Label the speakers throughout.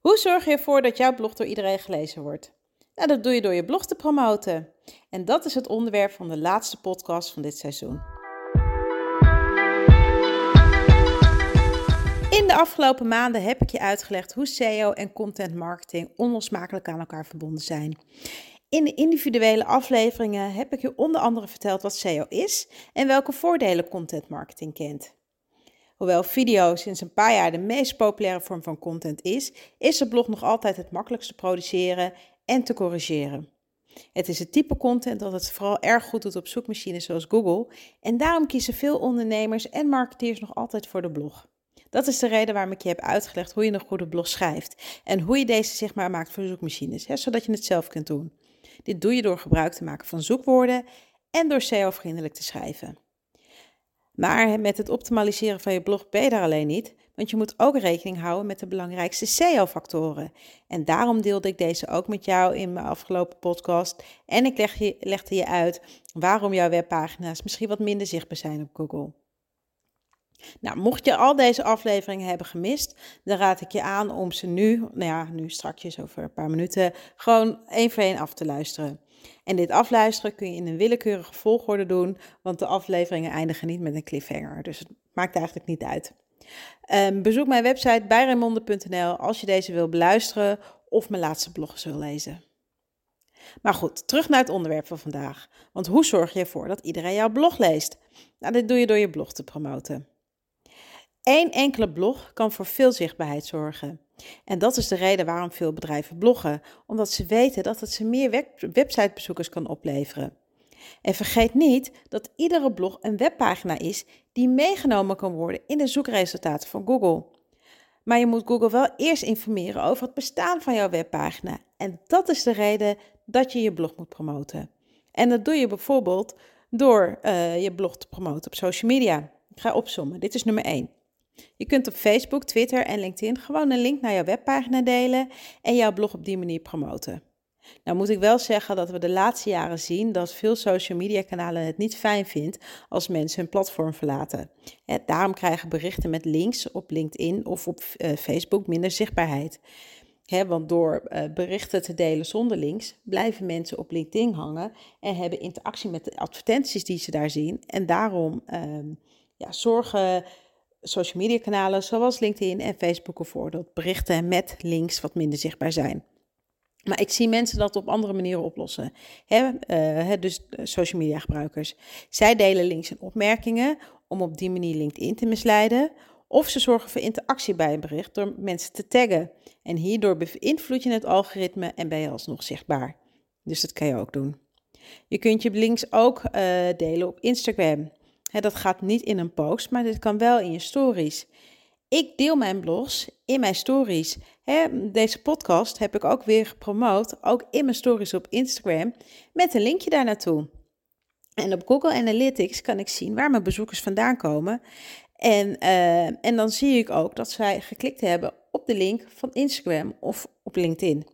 Speaker 1: Hoe zorg je ervoor dat jouw blog door iedereen gelezen wordt? Nou, dat doe je door je blog te promoten. En dat is het onderwerp van de laatste podcast van dit seizoen. In de afgelopen maanden heb ik je uitgelegd hoe SEO en content marketing onlosmakelijk aan elkaar verbonden zijn. In de individuele afleveringen heb ik je onder andere verteld wat SEO is en welke voordelen content marketing kent. Hoewel video sinds een paar jaar de meest populaire vorm van content is, is de blog nog altijd het makkelijkst te produceren en te corrigeren. Het is het type content dat het vooral erg goed doet op zoekmachines zoals Google en daarom kiezen veel ondernemers en marketeers nog altijd voor de blog. Dat is de reden waarom ik je heb uitgelegd hoe je een goede blog schrijft en hoe je deze zichtbaar maakt voor zoekmachines, hè, zodat je het zelf kunt doen. Dit doe je door gebruik te maken van zoekwoorden en door SEO-vriendelijk te schrijven. Maar met het optimaliseren van je blog ben je daar alleen niet, want je moet ook rekening houden met de belangrijkste SEO-factoren. En daarom deelde ik deze ook met jou in mijn afgelopen podcast. En ik leg je, legde je uit waarom jouw webpagina's misschien wat minder zichtbaar zijn op Google. Nou, mocht je al deze afleveringen hebben gemist, dan raad ik je aan om ze nu, nou ja, nu strakjes over een paar minuten, gewoon één voor één af te luisteren. En dit afluisteren kun je in een willekeurige volgorde doen, want de afleveringen eindigen niet met een cliffhanger. Dus het maakt eigenlijk niet uit. Um, bezoek mijn website bijremonde.nl als je deze wil beluisteren of mijn laatste blog wil lezen. Maar goed, terug naar het onderwerp van vandaag. Want hoe zorg je ervoor dat iedereen jouw blog leest? Nou, dit doe je door je blog te promoten. Eén enkele blog kan voor veel zichtbaarheid zorgen. En dat is de reden waarom veel bedrijven bloggen, omdat ze weten dat het ze meer websitebezoekers kan opleveren. En vergeet niet dat iedere blog een webpagina is die meegenomen kan worden in de zoekresultaten van Google. Maar je moet Google wel eerst informeren over het bestaan van jouw webpagina. En dat is de reden dat je je blog moet promoten. En dat doe je bijvoorbeeld door uh, je blog te promoten op social media. Ik ga opzommen. Dit is nummer 1. Je kunt op Facebook, Twitter en LinkedIn gewoon een link naar jouw webpagina delen en jouw blog op die manier promoten. Nou moet ik wel zeggen dat we de laatste jaren zien dat veel social media kanalen het niet fijn vindt als mensen hun platform verlaten. daarom krijgen berichten met links op LinkedIn of op uh, Facebook minder zichtbaarheid. want door uh, berichten te delen zonder links blijven mensen op LinkedIn hangen en hebben interactie met de advertenties die ze daar zien. En daarom uh, ja, zorgen social media kanalen zoals LinkedIn en Facebook ervoor dat berichten met links wat minder zichtbaar zijn. Maar ik zie mensen dat op andere manieren oplossen. uh, dus social media gebruikers. Zij delen links en opmerkingen om op die manier LinkedIn te misleiden. Of ze zorgen voor interactie bij een bericht door mensen te taggen. En hierdoor beïnvloed je het algoritme en ben je alsnog zichtbaar. Dus dat kan je ook doen. Je kunt je links ook uh, delen op Instagram dat gaat niet in een post, maar dit kan wel in je stories. Ik deel mijn blogs in mijn stories. deze podcast heb ik ook weer gepromoot, ook in mijn stories op Instagram, met een linkje daar naartoe. En op Google Analytics kan ik zien waar mijn bezoekers vandaan komen. En, uh, en dan zie ik ook dat zij geklikt hebben op de link van Instagram of op LinkedIn.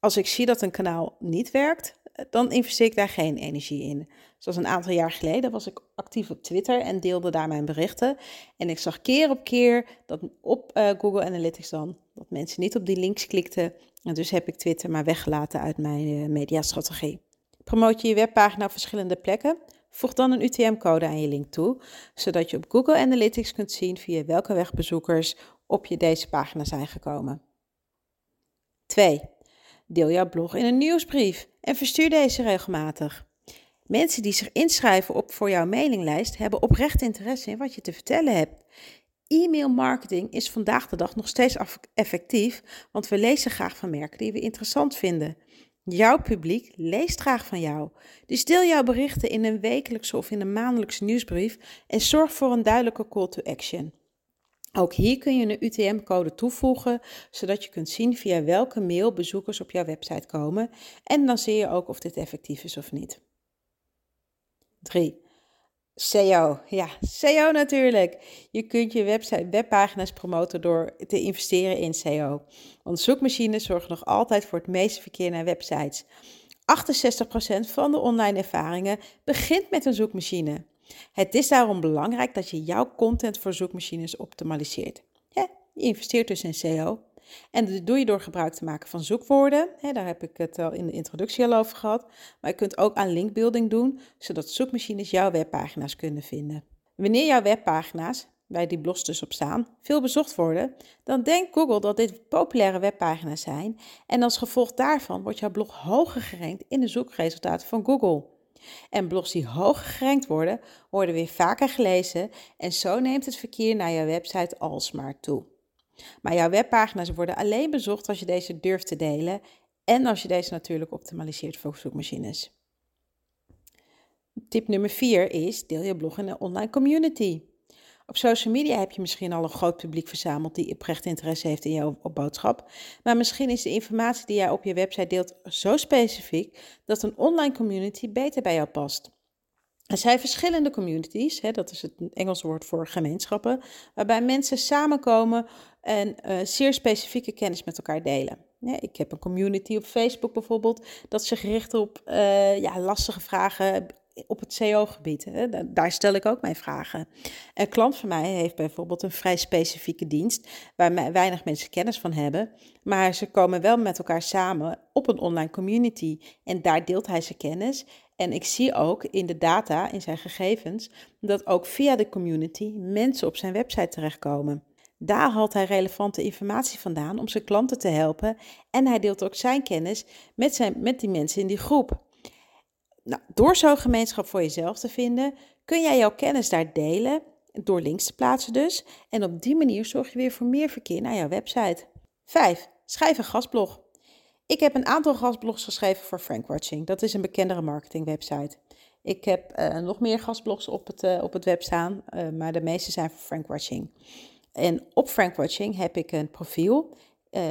Speaker 1: Als ik zie dat een kanaal niet werkt, dan investeer ik daar geen energie in. Zoals een aantal jaar geleden was ik actief op Twitter en deelde daar mijn berichten. En ik zag keer op keer dat op uh, Google Analytics dan, dat mensen niet op die links klikten. En dus heb ik Twitter maar weggelaten uit mijn uh, mediastrategie. Promoot je je webpagina op verschillende plekken? Voeg dan een UTM-code aan je link toe, zodat je op Google Analytics kunt zien via welke weg bezoekers op je deze pagina zijn gekomen. 2. Deel jouw blog in een nieuwsbrief en verstuur deze regelmatig. Mensen die zich inschrijven op voor jouw mailinglijst hebben oprecht interesse in wat je te vertellen hebt. E-mail marketing is vandaag de dag nog steeds effectief, want we lezen graag van merken die we interessant vinden. Jouw publiek leest graag van jou. Dus deel jouw berichten in een wekelijkse of in een maandelijkse nieuwsbrief en zorg voor een duidelijke call to action. Ook hier kun je een UTM-code toevoegen, zodat je kunt zien via welke mail bezoekers op jouw website komen. En dan zie je ook of dit effectief is of niet. 3. SEO. Ja, SEO natuurlijk. Je kunt je website, webpagina's promoten door te investeren in SEO. Want zoekmachines zorgen nog altijd voor het meeste verkeer naar websites. 68% van de online ervaringen begint met een zoekmachine. Het is daarom belangrijk dat je jouw content voor zoekmachines optimaliseert. Je investeert dus in SEO. En dat doe je door gebruik te maken van zoekwoorden. daar heb ik het al in de introductie al over gehad. Maar je kunt ook aan linkbuilding doen, zodat zoekmachines jouw webpagina's kunnen vinden. Wanneer jouw webpagina's, waar die blogs dus op staan, veel bezocht worden, dan denkt Google dat dit populaire webpagina's zijn. En als gevolg daarvan wordt jouw blog hoger gerankt in de zoekresultaten van Google. En blogs die hoger gerankt worden, worden weer vaker gelezen en zo neemt het verkeer naar jouw website alsmaar toe. Maar jouw webpagina's worden alleen bezocht als je deze durft te delen en als je deze natuurlijk optimaliseert voor zoekmachines. Tip nummer 4 is deel je blog in een online community. Op social media heb je misschien al een groot publiek verzameld die oprecht interesse heeft in jouw boodschap. Maar misschien is de informatie die jij op je website deelt zo specifiek dat een online community beter bij jou past. Er zijn verschillende communities, hè, dat is het Engelse woord voor gemeenschappen, waarbij mensen samenkomen en uh, zeer specifieke kennis met elkaar delen. Ik heb een community op Facebook bijvoorbeeld, dat zich richt op uh, ja, lastige vragen op het CO-gebied. Daar stel ik ook mijn vragen. Een klant van mij heeft bijvoorbeeld een vrij specifieke dienst waar weinig mensen kennis van hebben, maar ze komen wel met elkaar samen op een online community en daar deelt hij zijn kennis. En ik zie ook in de data, in zijn gegevens, dat ook via de community mensen op zijn website terechtkomen. Daar haalt hij relevante informatie vandaan om zijn klanten te helpen en hij deelt ook zijn kennis met, zijn, met die mensen in die groep. Nou, door zo'n gemeenschap voor jezelf te vinden, kun jij jouw kennis daar delen, door links te plaatsen dus. En op die manier zorg je weer voor meer verkeer naar jouw website. 5. Schrijf een gastblog. Ik heb een aantal gastblogs geschreven voor Frankwatching. Dat is een bekendere marketingwebsite. Ik heb uh, nog meer gastblogs op het, uh, op het web staan, uh, maar de meeste zijn voor Frankwatching. En op Frankwatching heb ik een profiel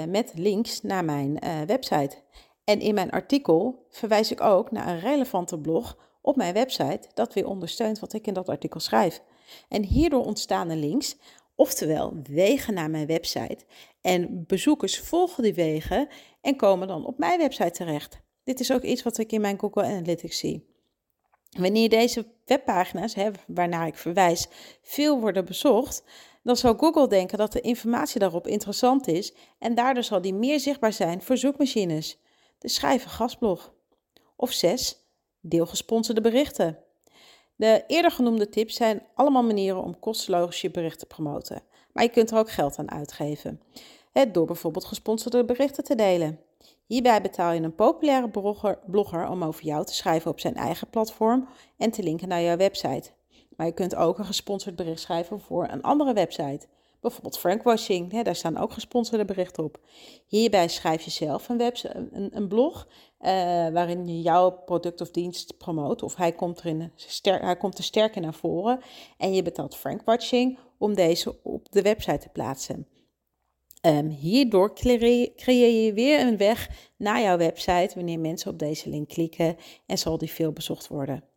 Speaker 1: met links naar mijn website. En in mijn artikel verwijs ik ook naar een relevante blog op mijn website dat weer ondersteunt wat ik in dat artikel schrijf. En hierdoor ontstaan er links, oftewel wegen naar mijn website. En bezoekers volgen die wegen en komen dan op mijn website terecht. Dit is ook iets wat ik in mijn Google Analytics zie. Wanneer deze webpagina's, hè, waarnaar ik verwijs, veel worden bezocht, dan zal Google denken dat de informatie daarop interessant is en daardoor zal die meer zichtbaar zijn voor zoekmachines. Schrijf een gastblog. Of 6. Deel gesponsorde berichten. De eerder genoemde tips zijn allemaal manieren om kosteloos je bericht te promoten. Maar je kunt er ook geld aan uitgeven. door bijvoorbeeld gesponsorde berichten te delen. Hierbij betaal je een populaire blogger, blogger om over jou te schrijven op zijn eigen platform en te linken naar jouw website. Maar je kunt ook een gesponsord bericht schrijven voor een andere website. Bijvoorbeeld Frankwashing, hè, daar staan ook gesponsorde berichten op. Hierbij schrijf je zelf een, website, een, een blog uh, waarin je jouw product of dienst promoot. Of hij komt, erin hij komt er sterker naar voren. En je betaalt Frankwatching om deze op de website te plaatsen. Um, hierdoor creëer je weer een weg naar jouw website wanneer mensen op deze link klikken en zal die veel bezocht worden.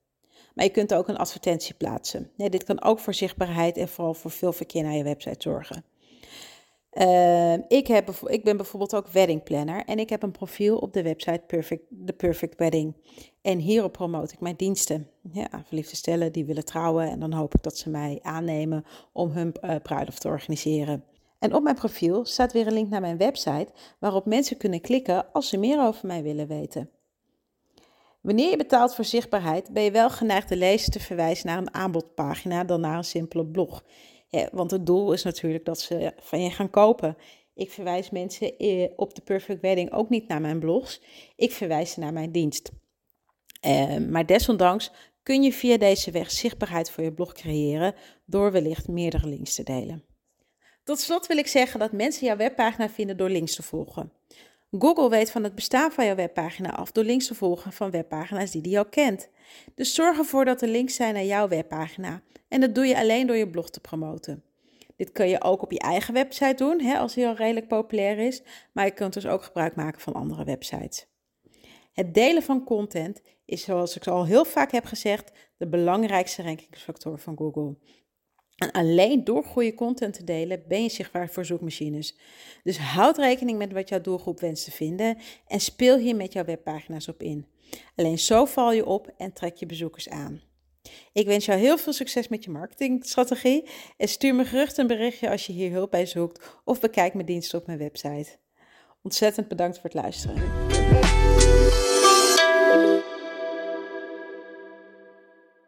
Speaker 1: Maar je kunt ook een advertentie plaatsen. Dit kan ook voor zichtbaarheid en vooral voor veel verkeer naar je website zorgen. Uh, ik, heb, ik ben bijvoorbeeld ook wedding planner en ik heb een profiel op de website Perfect, The Perfect Wedding. En hierop promote ik mijn diensten. Ja, verliefde stellen die willen trouwen en dan hoop ik dat ze mij aannemen om hun uh, bruiloft te organiseren. En op mijn profiel staat weer een link naar mijn website waarop mensen kunnen klikken als ze meer over mij willen weten. Wanneer je betaalt voor zichtbaarheid, ben je wel geneigd de lezer te verwijzen naar een aanbodpagina dan naar een simpele blog. Want het doel is natuurlijk dat ze van je gaan kopen. Ik verwijs mensen eh, op de Perfect Wedding ook niet naar mijn blogs. Ik verwijs ze naar mijn dienst. Uh, maar desondanks kun je via deze weg zichtbaarheid voor je blog creëren door wellicht meerdere links te delen. Tot slot wil ik zeggen dat mensen jouw webpagina vinden door links te volgen. Google weet van het bestaan van jouw webpagina af door links te volgen van webpagina's die die al kent. Dus zorg ervoor dat er links zijn naar jouw webpagina. En dat doe je alleen door je blog te promoten. Dit kun je ook op je eigen website doen, hè, als die al redelijk populair is. Maar je kunt dus ook gebruik maken van andere websites. Het delen van content is, zoals ik al heel vaak heb gezegd, de belangrijkste rankingsfactor van Google. En alleen door goede content te delen ben je zichtbaar voor zoekmachines. Dus houd rekening met wat jouw doelgroep wenst te vinden en speel hier met jouw webpagina's op in. Alleen zo val je op en trek je bezoekers aan. Ik wens jou heel veel succes met je marketingstrategie en stuur me gerust een berichtje als je hier hulp bij zoekt of bekijk mijn diensten op mijn website. Ontzettend bedankt voor het luisteren.